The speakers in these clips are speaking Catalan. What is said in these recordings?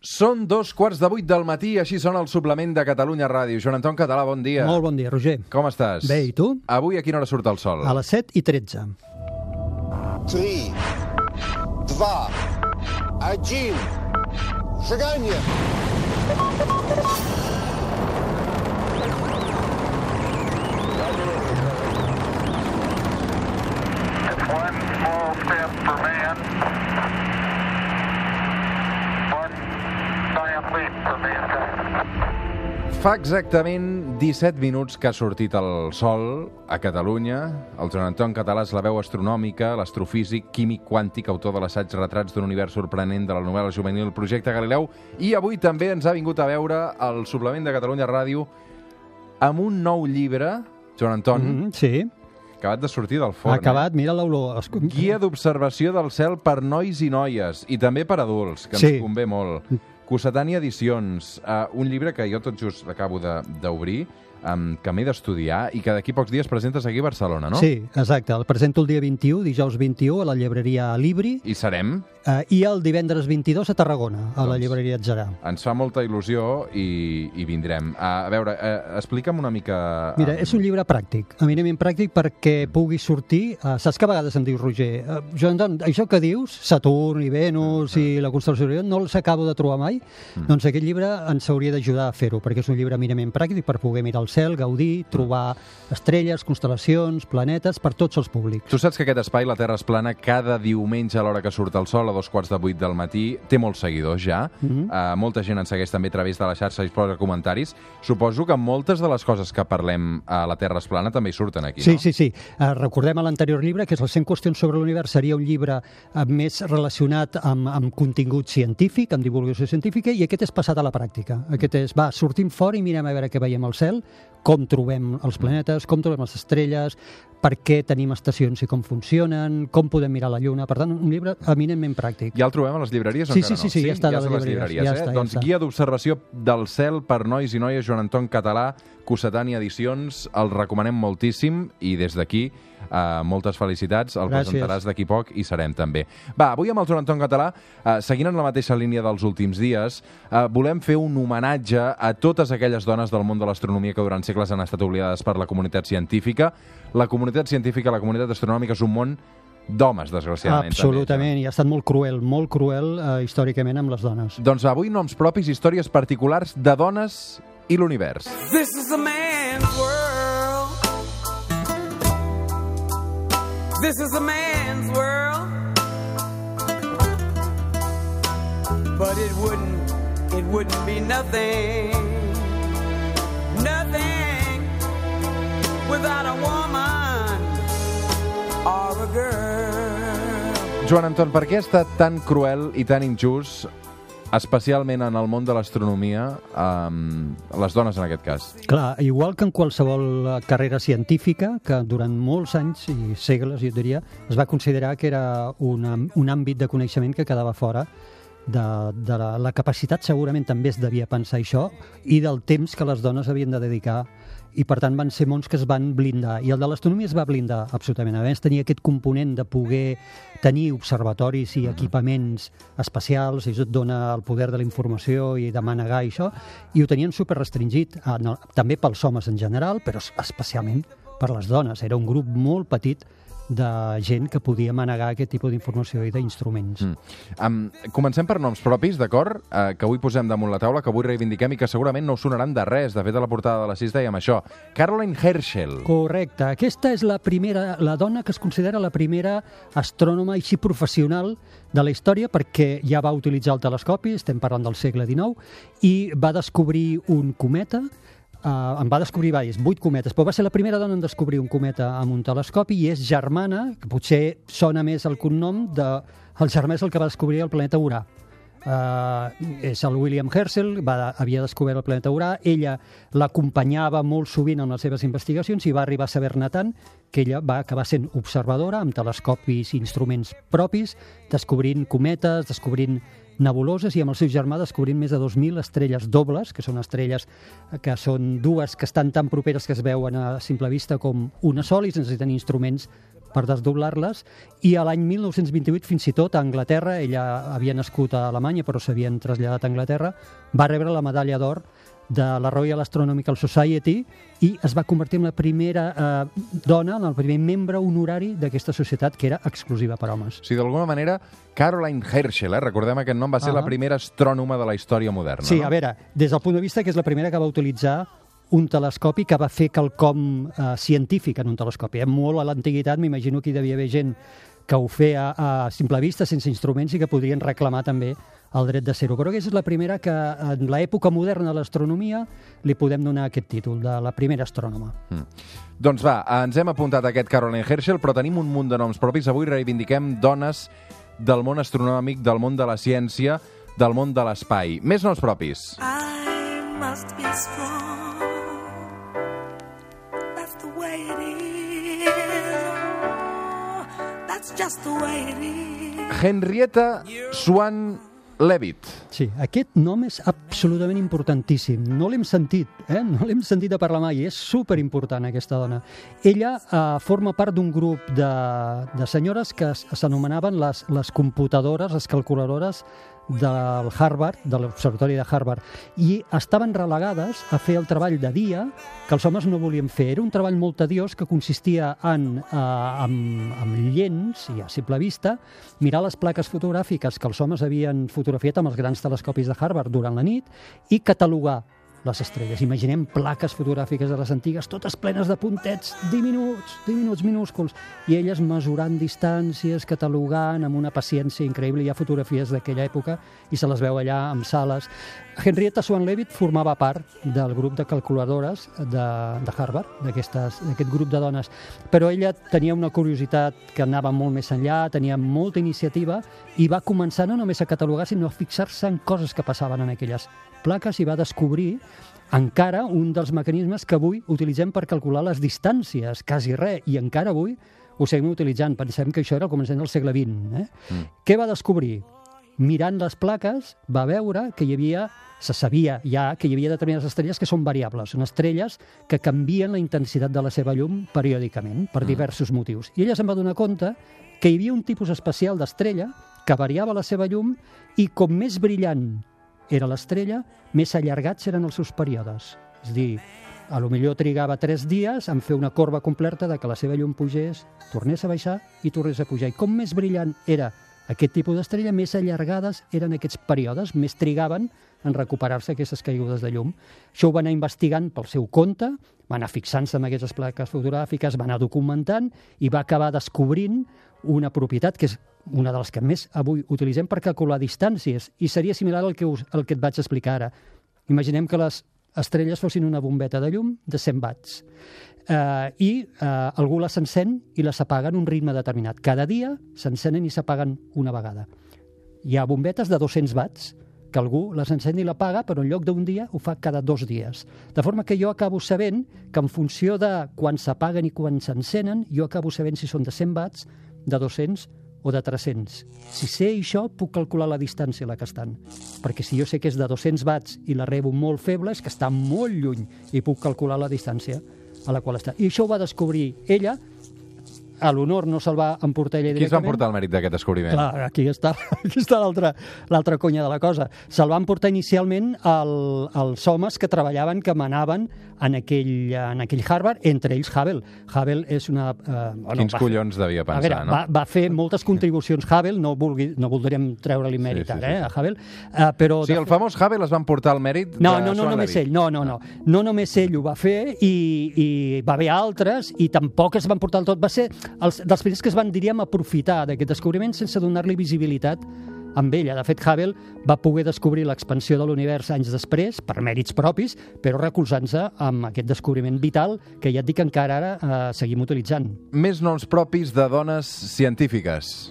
Són dos quarts de vuit del matí, així sona el suplement de Catalunya Ràdio. Joan Anton Català, bon dia. Molt bon dia, Roger. Com estàs? Bé, i tu? Avui a quina hora surt el sol? A les 7 i 13. 3, 2, 1, seganya! One small step for man, Fa exactament 17 minuts que ha sortit el sol a Catalunya. El Joan Anton Català és la veu astronòmica, l'astrofísic, químic quàntic, autor de l'assaig Retrats d'un univers sorprenent de la novel·la juvenil Projecte Galileu, i avui també ens ha vingut a veure el suplement de Catalunya Ràdio amb un nou llibre, Joan Anton, mm Mm, sí, acabat de sortir del forn. acabat, mira l'olor. Guia d'observació del cel per nois i noies, i també per adults, que Sí. ens convé molt. Cossetània Edicions, uh, un llibre que jo tot just l'acabo de- d'obrir, um, que m'he d'estudiar i que d'aquí pocs dies presentes aquí a Barcelona, no? Sí, exacte. El presento el dia 21, dijous 21, a la llibreria Libri, I serem. eh, i el divendres 22 a Tarragona, a la Doncs- llibreria Atgerà. Ens fa molta il·lusió i, i vindrem. Uh, a veure, uh, explica'm una mica... Mira, um, és un llibre pràctic, eminentment pràctic perquè pugui sortir... Uh, saps que a vegades em dius, Roger, uh, Joan Anton, això que dius, Saturn i Venus i la constel·lació d'Orió, no els acabo de trobar mai? Doncs aquest llibre ens hauria d'ajudar a fer-ho, perquè és un llibre eminentment pràctic per poder mirar el cel, gaudir, trobar estrelles, constel·lacions, planetes, per tots els públics. Tu saps que aquest espai, la Terra es plana, cada diumenge a l'hora que surt el sol, a dos quarts de vuit del matí, té molts seguidors ja. Mhm. uh, molta gent ens segueix també a través de la xarxa i es posa comentaris. Suposo que moltes de les coses que parlem a la Terra es plana també hi surten aquí, Sí, no? sí, sí. Uh, recordem a l'anterior llibre, que és les 100 qüestions sobre l'univers, seria un llibre uh, més relacionat amb, amb contingut científic, amb divulgació científica, i aquest és passat a la pràctica. Aquest és, va, sortim fora i mirem a veure què veiem al cel, com trobem els planetes, com trobem les estrelles, per què tenim estacions i com funcionen, com podem mirar la Lluna. Per tant, un llibre eminentment pràctic. Ja el trobem a les llibreries Sí, sí, sí, no? sí, ja està a ja a les llibreries, llibreries, ja eh? està, ja doncs està. guia d'observació del cel per nois i noies, Joan Anton Català, Cossetània Edicions, el recomanem moltíssim i des d'aquí Uh, moltes felicitats, el Gràcies. presentaràs d'aquí poc i serem també. Va, avui amb el Joan Anton Català, uh, seguint en la mateixa línia dels últims dies, uh, volem fer un homenatge a totes aquelles dones del món de l'astronomia que durant segles han estat oblidades per la comunitat científica. La comunitat científica, la comunitat astronòmica és un món d'homes, desgraciadament. Absolutament, i ha estat molt cruel, molt cruel uh, històricament amb les dones. També. Doncs avui noms propis, històries particulars de dones i l'univers. This is a man's This is a man's world. But it wouldn't, it wouldn't be nothing, nothing without a woman or a girl. Joan Anton, per què ha estat tan cruel i tan injust, especialment en el món de l'astronomia, amb les dones en aquest cas? Clar, igual que en qualsevol carrera científica, que durant molts anys i segles, jo diria, es va considerar que era un, un àmbit de coneixement que quedava fora de, de la, la capacitat, segurament també es devia pensar això, i del temps que les dones havien de dedicar i per tant van ser mons que es van blindar. I el de l'astronomia es va blindar absolutament. A més tenia aquest component de poder tenir observatoris i equipaments especials i et dona el poder de la informació i de manegar i això i ho tenien super restringit ah, també pels homes en general però especialment per les dones. Era un grup molt petit de gent que podia manegar aquest tipus d'informació i d'instruments. Mm. Um, comencem per noms propis, d'acord? Uh, que avui posem damunt la taula, que avui reivindiquem i que segurament no us sonaran de res. De fet, a la portada de la 6 dèiem això. Caroline Herschel. Correcte. Aquesta és la primera, la dona que es considera la primera astrònoma així professional de la història perquè ja va utilitzar el telescopi, estem parlant del segle XIX, i va descobrir un cometa Uh, en va descobrir diversos, vuit cometes, però va ser la primera dona en descobrir un cometa amb un telescopi i és germana, que potser sona més el cognom, de, el germà és el que va descobrir el planeta Urà. Uh, és el William Herschel, va, havia descobert el planeta Urà, ella l'acompanyava molt sovint en les seves investigacions i va arribar a saber-ne tant que ella va acabar sent observadora amb telescopis i instruments propis, descobrint cometes, descobrint nebuloses i amb el seu germà descobrint més de 2.000 estrelles dobles, que són estrelles que són dues que estan tan properes que es veuen a simple vista com una sola i tenir instruments per desdoblar-les, i a l'any 1928, fins i tot, a Anglaterra, ella havia nascut a Alemanya, però s'havien traslladat a Anglaterra, va rebre la medalla d'or de la Royal Astronomical Society i es va convertir en la primera eh, dona, en el primer membre honorari d'aquesta societat que era exclusiva per homes. Sigui, d'alguna manera, Caroline Herschel, eh? recordem aquest nom, va ser Ah. la primera astrònoma de la història moderna. Sí, no? a veure, des del punt de vista que és la primera que va utilitzar un telescopi que va fer quelcom eh, científic en un telescopi. Eh? Molt a l'antiguitat, m'imagino que hi devia haver gent que ho feia a simple vista, sense instruments, i que podrien reclamar també el dret de ser-ho. Però aquesta és la primera que en l'època moderna de l'astronomia li podem donar aquest títol, de la primera astrònoma. Doncs va, ens hem apuntat aquest Caroline Herschel, però tenim un munt de noms propis. Avui reivindiquem dones del món astronòmic, del món de la ciència, del món de l'espai. Més noms propis. I must be strong. Henrietta Swan Leavitt. Sí, aquest nom és absolutament importantíssim. No l'hem sentit, eh? no l'hem sentit a parlar mai. És superimportant, aquesta dona. Ella eh, forma part d'un grup de, de senyores que s'anomenaven les, les computadores, les calculadores del Harvard, de l'Observatori de Harvard, i estaven relegades a fer el treball de dia que els homes no volien fer. Era un treball molt tediós que consistia en, eh, amb, amb lents i a simple vista, mirar les plaques fotogràfiques que els homes havien fotografiat amb els grans telescopis de Harvard durant la nit i catalogar les estrelles. Imaginem plaques fotogràfiques de les antigues, totes plenes de puntets diminuts, diminuts, minúsculs, i elles mesurant distàncies, catalogant amb una paciència increïble. Hi ha fotografies d'aquella època i se les veu allà amb sales. Henrietta Swan Leavitt formava part del grup de calculadores de, de Harvard, d'aquest grup de dones, però ella tenia una curiositat que anava molt més enllà, tenia molta iniciativa i va començar no només a catalogar, sinó a fixar-se en coses que passaven en aquelles plaques i va descobrir encara un dels mecanismes que avui utilitzem per calcular les distàncies, quasi res, i encara avui ho seguim utilitzant. Pensem que això era al començament del segle XX. Eh? Mm. Què va descobrir? Mirant les plaques, va veure que hi havia se sabia ja que hi havia determinades estrelles que són variables, són estrelles que canvien la intensitat de la seva llum periòdicament, per diversos motius. I ella se'n va donar compte que hi havia un tipus especial d'estrella que variava la seva llum i com més brillant era l'estrella, més allargats eren els seus períodes. És a dir, a lo millor trigava tres dies en fer una corba completa de que la seva llum pugés, tornés a baixar i tornés a pujar. I com més brillant era aquest tipus d'estrella, més allargades eren aquests períodes, més trigaven en recuperar-se aquestes caigudes de llum. Això ho va anar investigant pel seu compte, va anar fixant-se en aquestes plaques fotogràfiques, va anar documentant i va acabar descobrint una propietat que és una de les que més avui utilitzem per calcular distàncies i seria similar al que, us, al que et vaig explicar ara. Imaginem que les estrelles fossin una bombeta de llum de 100 watts eh, i eh, algú les encén i les apaga en un ritme determinat. Cada dia s'encenen i s'apaguen una vegada. Hi ha bombetes de 200 watts que algú les encén i l'apaga, però en lloc d'un dia ho fa cada dos dies. De forma que jo acabo sabent que en funció de quan s'apaguen i quan s'encenen, jo acabo sabent si són de 100 watts, de 200 o de 300. Si sé això, puc calcular la distància a la que estan. Perquè si jo sé que és de 200 watts i la rebo molt feble, és que està molt lluny i puc calcular la distància a la qual està. I això ho va descobrir ella, l'honor no se'l va emportar ella Qui es va directament. emportar el mèrit d'aquest descobriment? Clar, aquí està, aquí està l'altra conya de la cosa. Se'l van portar inicialment el, els homes que treballaven, que manaven en aquell, en aquell Harvard, entre ells Hubble. Hubble és una... Eh, bueno, Quins va collons devia pensar, veure, no? va, va fer moltes contribucions Hubble, no, vulgui, no voldríem treure-li mèrit sí, ara, sí, eh, sí. a Hubble, eh, però... De el famós Hubble es van portar el mèrit no, de no, no Swan només ell, no, no, no. No només ell ho va fer i, i va haver altres i tampoc es van portar el tot. Va ser els, dels primers que es van, diríem, aprofitar d'aquest descobriment sense donar-li visibilitat amb ella. De fet, Hubble va poder descobrir l'expansió de l'univers anys després, per mèrits propis, però recolzant-se amb aquest descobriment vital que ja et dic encara ara eh, seguim utilitzant. Més noms propis de dones científiques.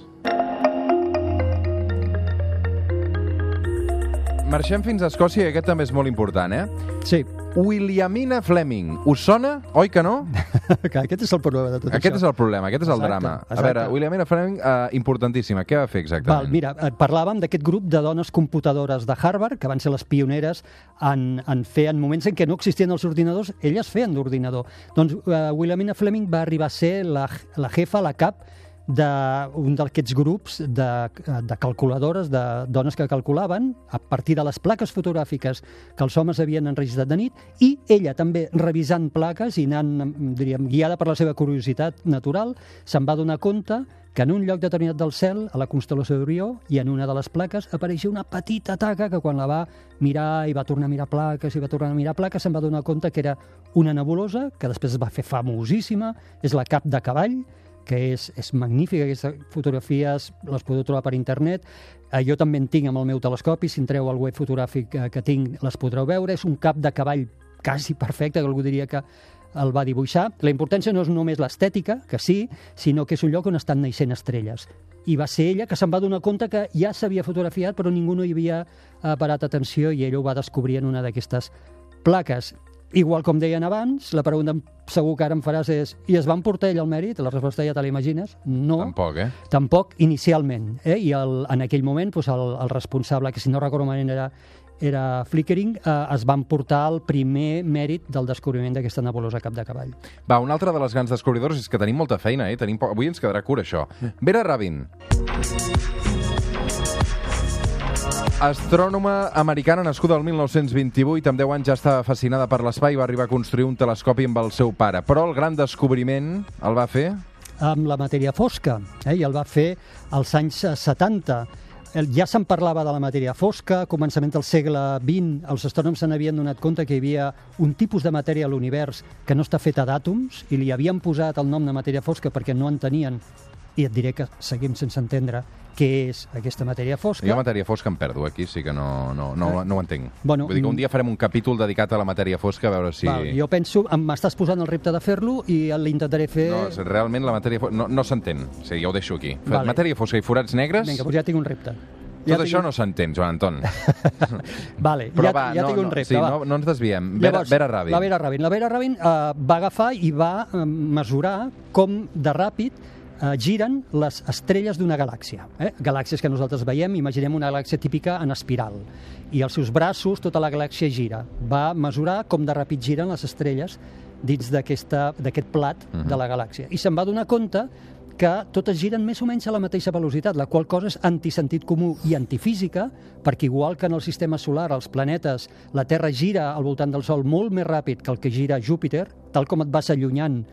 Marxem fins a Escòcia i aquest també és molt important, eh? Sí, Williamina Fleming. Us sona? Oi que no? que aquest és el problema de tot Aquest això. és el problema, aquest és el Exacte, drama. A exacte. veure, Williamina Fleming, eh, importantíssima. Què va fer exactament? Val, mira, parlàvem d'aquest grup de dones computadores de Harvard, que van ser les pioneres en, en fer, en moments en què no existien els ordinadors, elles feien d'ordinador. Doncs uh, Williamina Fleming va arribar a ser la, la jefa, la cap, d'un d'aquests grups de, de calculadores, de dones que calculaven a partir de les plaques fotogràfiques que els homes havien enregistrat de nit i ella també revisant plaques i anant, diríem, guiada per la seva curiositat natural, se'n va donar compte que en un lloc determinat del cel, a la constel·lació d'Orió, i en una de les plaques apareixia una petita taca que quan la va mirar i va tornar a mirar plaques i va tornar a mirar plaques se'n va donar compte que era una nebulosa que després es va fer famosíssima, és la cap de cavall, que és, és magnífica, aquestes fotografies les podeu trobar per internet. Eh, jo també en tinc amb el meu telescopi, si entreu al web fotogràfic eh, que tinc les podreu veure. És un cap de cavall quasi perfecte, que algú diria que el va dibuixar. La importància no és només l'estètica, que sí, sinó que és un lloc on estan naixent estrelles. I va ser ella que se'n va donar compte que ja s'havia fotografiat, però ningú no hi havia eh, parat atenció i ella ho va descobrir en una d'aquestes plaques. Igual com deien abans, la pregunta segur que ara em faràs és i es van portar ell el mèrit? La resposta ja te l'imagines? No. Tampoc, eh? Tampoc inicialment. Eh? I el, en aquell moment doncs el, el responsable, que si no recordo malament era, era Flickering, eh, es van portar el primer mèrit del descobriment d'aquesta nebulosa cap de cavall. Va, un altre de les grans descobridors és que tenim molta feina, eh? Tenim po... Avui ens quedarà cura, això. Vera Rabin. Astrònoma americana nascuda el 1928, amb 10 anys ja estava fascinada per l'espai i va arribar a construir un telescopi amb el seu pare. Però el gran descobriment el va fer amb la matèria fosca, eh? i el va fer als anys eh, 70. El- Ja se'n parlava de la matèria fosca, a començament del segle XX, els astrònoms se n'havien donat compte que hi havia un tipus de matèria a l'univers que no està feta d'àtoms, i li havien posat el nom de matèria fosca perquè no entenien, i et diré que seguim sense entendre què és aquesta matèria fosca. Jo matèria fosca em perdo, aquí sí que no, no, no, no ho entenc. Bueno, Vull dir que un mm. dia farem un capítol dedicat a la matèria fosca, a veure si... Val, jo penso, m'estàs posant el repte de fer-lo i l'intentaré fer... No, realment la matèria fosca... No, no s'entén. O sigui, ja ho deixo aquí. Vale. Matèria fosca i forats negres, Vinga, doncs ja tinc un repte. tot ja això no s'entén, Joan Anton. Vale, Però ja, va, ja no, tinc un no, repte, sí, va. no, no ens desviem. Vera, Vera Rabin. La Vera Rabin. La Vera Rabin eh, va agafar i va eh, mesurar com de ràpid eh, giren les estrelles d'una galàxia. Eh? Galàxies que nosaltres veiem, imaginem una galàxia típica en espiral. I als seus braços tota la galàxia gira. Va mesurar com de ràpid giren les estrelles dins d'aquest plat Mhm. de la galàxia. I se'n va donar compte que totes giren més o menys a la mateixa velocitat, la qual cosa és antisentit comú i antifísica, perquè igual que en el sistema solar, els planetes, la Terra gira al voltant del Sol molt més ràpid que el que gira Júpiter, tal com et vas allunyant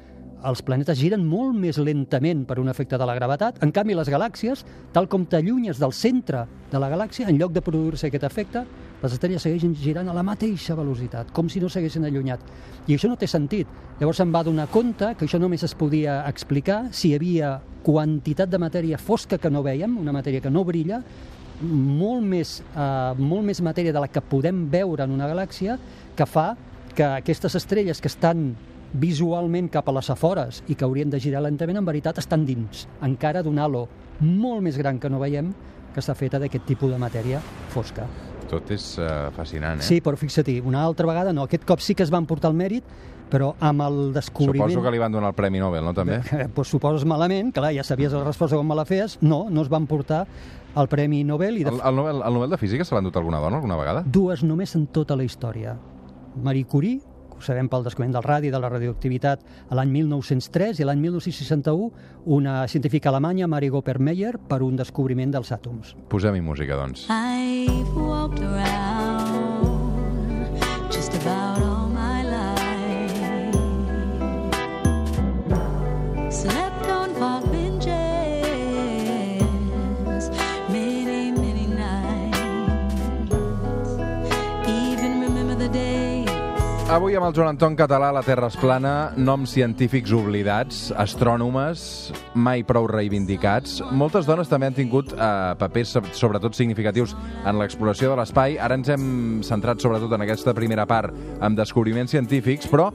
els planetes giren molt més lentament per un efecte de la gravetat. En canvi, les galàxies, tal com t'allunyes del centre de la galàxia, en lloc de produir-se aquest efecte, les estrelles segueixen girant a la mateixa velocitat, com si no s'haguessin allunyat. I això no té sentit. Llavors se'n va donar compte que això només es podia explicar si hi havia quantitat de matèria fosca que no veiem, una matèria que no brilla, molt més, eh, molt més matèria de la que podem veure en una galàxia, que fa que aquestes estrelles que estan visualment cap a les afores i que haurien de girar lentament, en veritat estan dins, encara d'un halo molt més gran que no veiem, que està feta d'aquest tipus de matèria fosca. Tot és uh, fascinant, eh? Sí, però fixa-t'hi, una altra vegada no, aquest cop sí que es van portar el mèrit, però amb el descobriment... Suposo que li van donar el Premi Nobel, no, també? Eh, pues suposes malament, clar, ja sabies la resposta com me la feies, no, no es van portar el Premi Nobel i de El, el, Nobel, el Nobel de Física se l'ha endut alguna dona alguna vegada? dues només en tota la història. Marie Curie, ho sabem pel descobriment del radi, de la radioactivitat, a l'any 1903 i l'any 1961 una científica alemanya, Marie Gopper-Meyer, per un descobriment dels àtoms. Posem-hi música, doncs. I've walked around Avui amb el Joan Anton Català la Terra és plana, noms científics oblidats, astrònomes mai prou reivindicats. Moltes dones també han tingut eh, papers so- sobretot significatius en l'exploració de l'espai. Ara ens hem centrat sobretot en aquesta primera part amb descobriments científics, però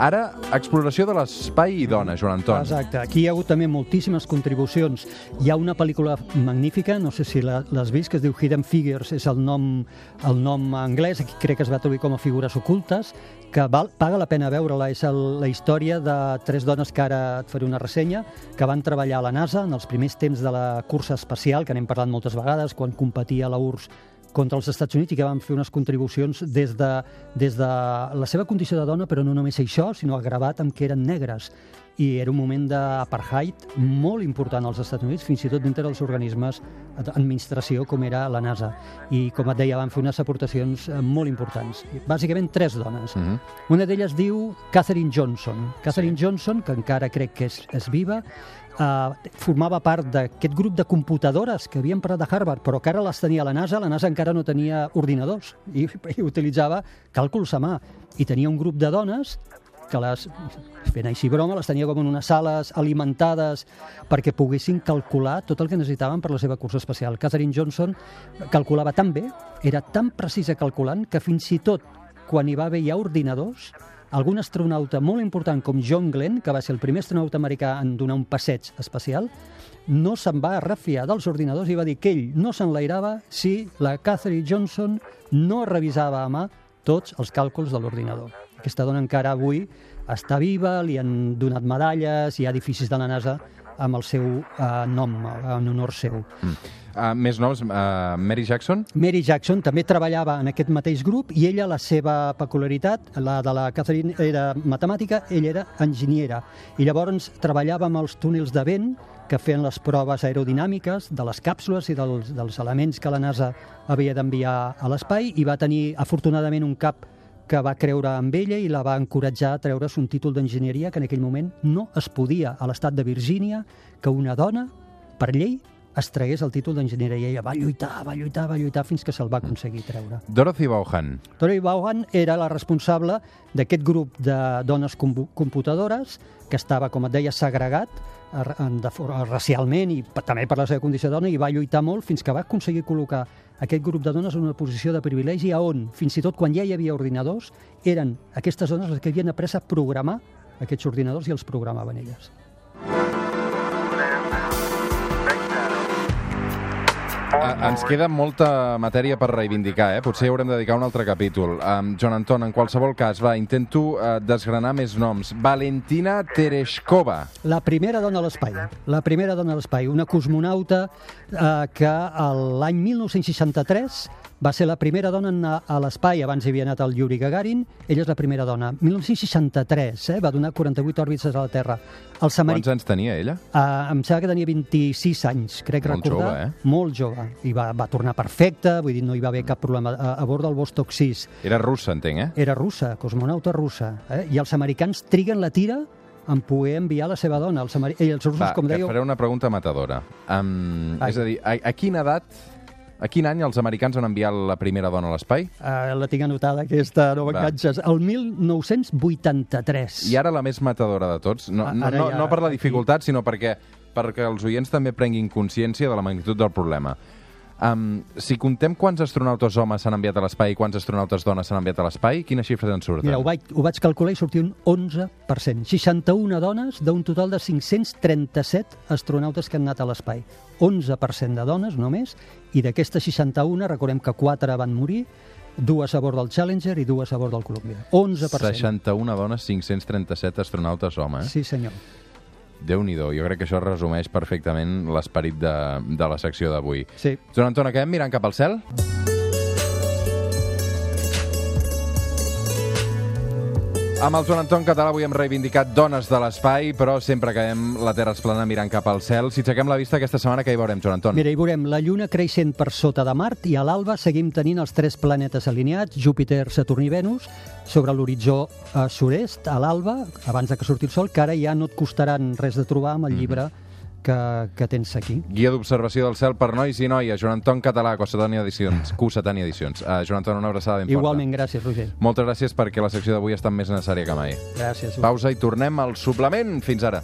Ara, exploració de l'espai i dona, Joan Anton. Exacte. Aquí hi ha hagut també moltíssimes contribucions. Hi ha una pel·lícula magnífica, no sé si l'has vist, que es diu Hidden Figures, és el nom, el nom anglès, aquí crec que es va traduir com a figures ocultes, que val, paga la pena veure-la. És el, la història de tres dones que ara et faré una ressenya, que van treballar a la NASA en els primers temps de la cursa espacial, que n'hem parlat moltes vegades, quan competia la URSS contra els Estats Units i que van fer unes contribucions des de, des de la seva condició de dona, però no només això, sinó agravat amb que eren negres. I era un moment d'apartheid molt important als Estats Units, fins i tot dintre dels organismes d'administració com era la NASA. I, com et deia, van fer unes aportacions eh, molt importants. Bàsicament, tres dones. Mhm. Una d'elles diu Catherine Johnson. Catherine Johnson, que encara crec que és, és viva, eh, formava part d'aquest grup de computadores que havien parat de Harvard, però que ara les tenia la NASA. La NASA encara no tenia ordinadors i, i utilitzava càlculs a mà. I tenia un grup de dones que les, fent així broma, les tenia com en unes sales alimentades perquè poguessin calcular tot el que necessitaven per la seva cursa espacial. Catherine Johnson calculava tan bé, era tan precisa calculant, que fins i tot quan hi va haver ja ordinadors, algun astronauta molt important com John Glenn, que va ser el primer astronauta americà en donar un passeig espacial, no se'n va refiar dels ordinadors i va dir que ell no s'enlairava si la Catherine Johnson no revisava a mà tots els càlculs de l'ordinador. Aquesta dona encara avui està viva, li han donat medalles, hi ha edificis de la NASA amb el seu eh, nom, en honor seu. Uh, més noms, uh, Mary Jackson? Mary Jackson també treballava en aquest mateix grup i ella, la seva peculiaritat, la de la Catherine era matemàtica, ella era enginyera. I llavors treballava amb els túnels de vent que feien les proves aerodinàmiques de les càpsules i dels, dels elements que la NASA havia d'enviar a l'espai i va tenir, afortunadament, un cap que va creure amb ella i la va encoratjar a treure's un títol d'enginyeria que en aquell moment no es podia a l'estat de Virgínia que una dona, per llei, es tragués el títol d'enginyeria i ella va lluitar, va lluitar, va lluitar fins que se'l va aconseguir treure. Dorothy Vaughan. Tori Vaughan era la responsable d'aquest grup de dones compu- computadores que estava, com et deia, segregat eh, en- de forma, racialment i també per la seva condició de dona i va lluitar molt fins que va aconseguir col·locar aquest grup de dones en una posició de privilegi a on, fins i tot quan ja hi havia ordinadors, eren aquestes dones les que havien après a programar aquests ordinadors i els programaven elles. Uh, ens queda molta matèria per reivindicar, eh? Potser haurem de dedicar un altre capítol. Um, Joan Anton, en qualsevol cas, va, intento uh, desgranar més noms. Valentina Tereshkova. La primera dona a l'espai, la primera dona a l'espai, una cosmonauta eh, que a l'any 1963 va ser la primera dona en anar a l'espai, abans hi havia anat el Yuri Gagarin, ella és la primera dona. 1963, eh, va donar 48 òrbites a la Terra. Els Quants americans... anys tenia ella? Uh, em sembla que tenia 26 anys, crec Molt recordar. jove, eh? Molt jove. I va, va tornar perfecta, vull dir, no hi va haver cap problema. A, a bord del Vostok 6 Era russa, entenc, eh? era russa, cosmonauta russa, eh? i els americans triguen la tira en poder enviar la seva dona. Els, ameri... I els russos, Va, com dèieu, faré una pregunta matadora. Um, és a dir, a, a quina edat, a quin any els americans van enviar la primera dona a l'espai? Uh, la tinc anotada, aquesta, no Va. m'enganxes. El 1983. I ara la més matadora de tots, no, A- no, no, ja no per la aquí- dificultat, sinó perquè, perquè els oients també prenguin consciència de la magnitud del problema. Um, si contem quants astronautes homes s'han enviat a l'espai i quants astronautes dones s'han enviat a l'espai, quines xifres en surten? Mira, ho vaig, ho vaig calcular i sortia un 11%. 61 dones d'un total de 537 astronautes que han anat a l'espai. 11% de dones només, i d'aquestes 61, recordem que 4 van morir, dues a bord del Challenger i dues a bord del Columbia. 11%. 61 dones, 537 astronautes homes. Eh? Sí, senyor. Déu-n'hi-do, jo crec que això resumeix perfectament l'esperit de, de la secció d'avui. Sí. Joan Anton, acabem mirant cap al cel? Amb el Joan Anton Català avui hem reivindicat dones de l'espai, però sempre acabem la Terra es plana mirant cap al cel. Si aixequem la vista aquesta setmana, què hi veurem, Joan Anton? Mira, hi veurem la Lluna creixent per sota de Mart i a l'alba seguim tenint els tres planetes alineats, Júpiter, Saturn i Venus, sobre l'horitzó eh, sud-est, a l'alba, abans de que surti el sol, que ara ja no et costaran res de trobar amb el llibre que, que tens aquí. Guia d'observació del cel per nois i noies, Joan Anton Català, Cossetani Edicions. Cossetani Edicions. Uh, Joan Anton, una abraçada ben forta. Igualment, gràcies, Roger. Moltes gràcies perquè la secció d'avui ha estat més necessària que mai. Gràcies. Pausa i tornem al suplement. Fins ara.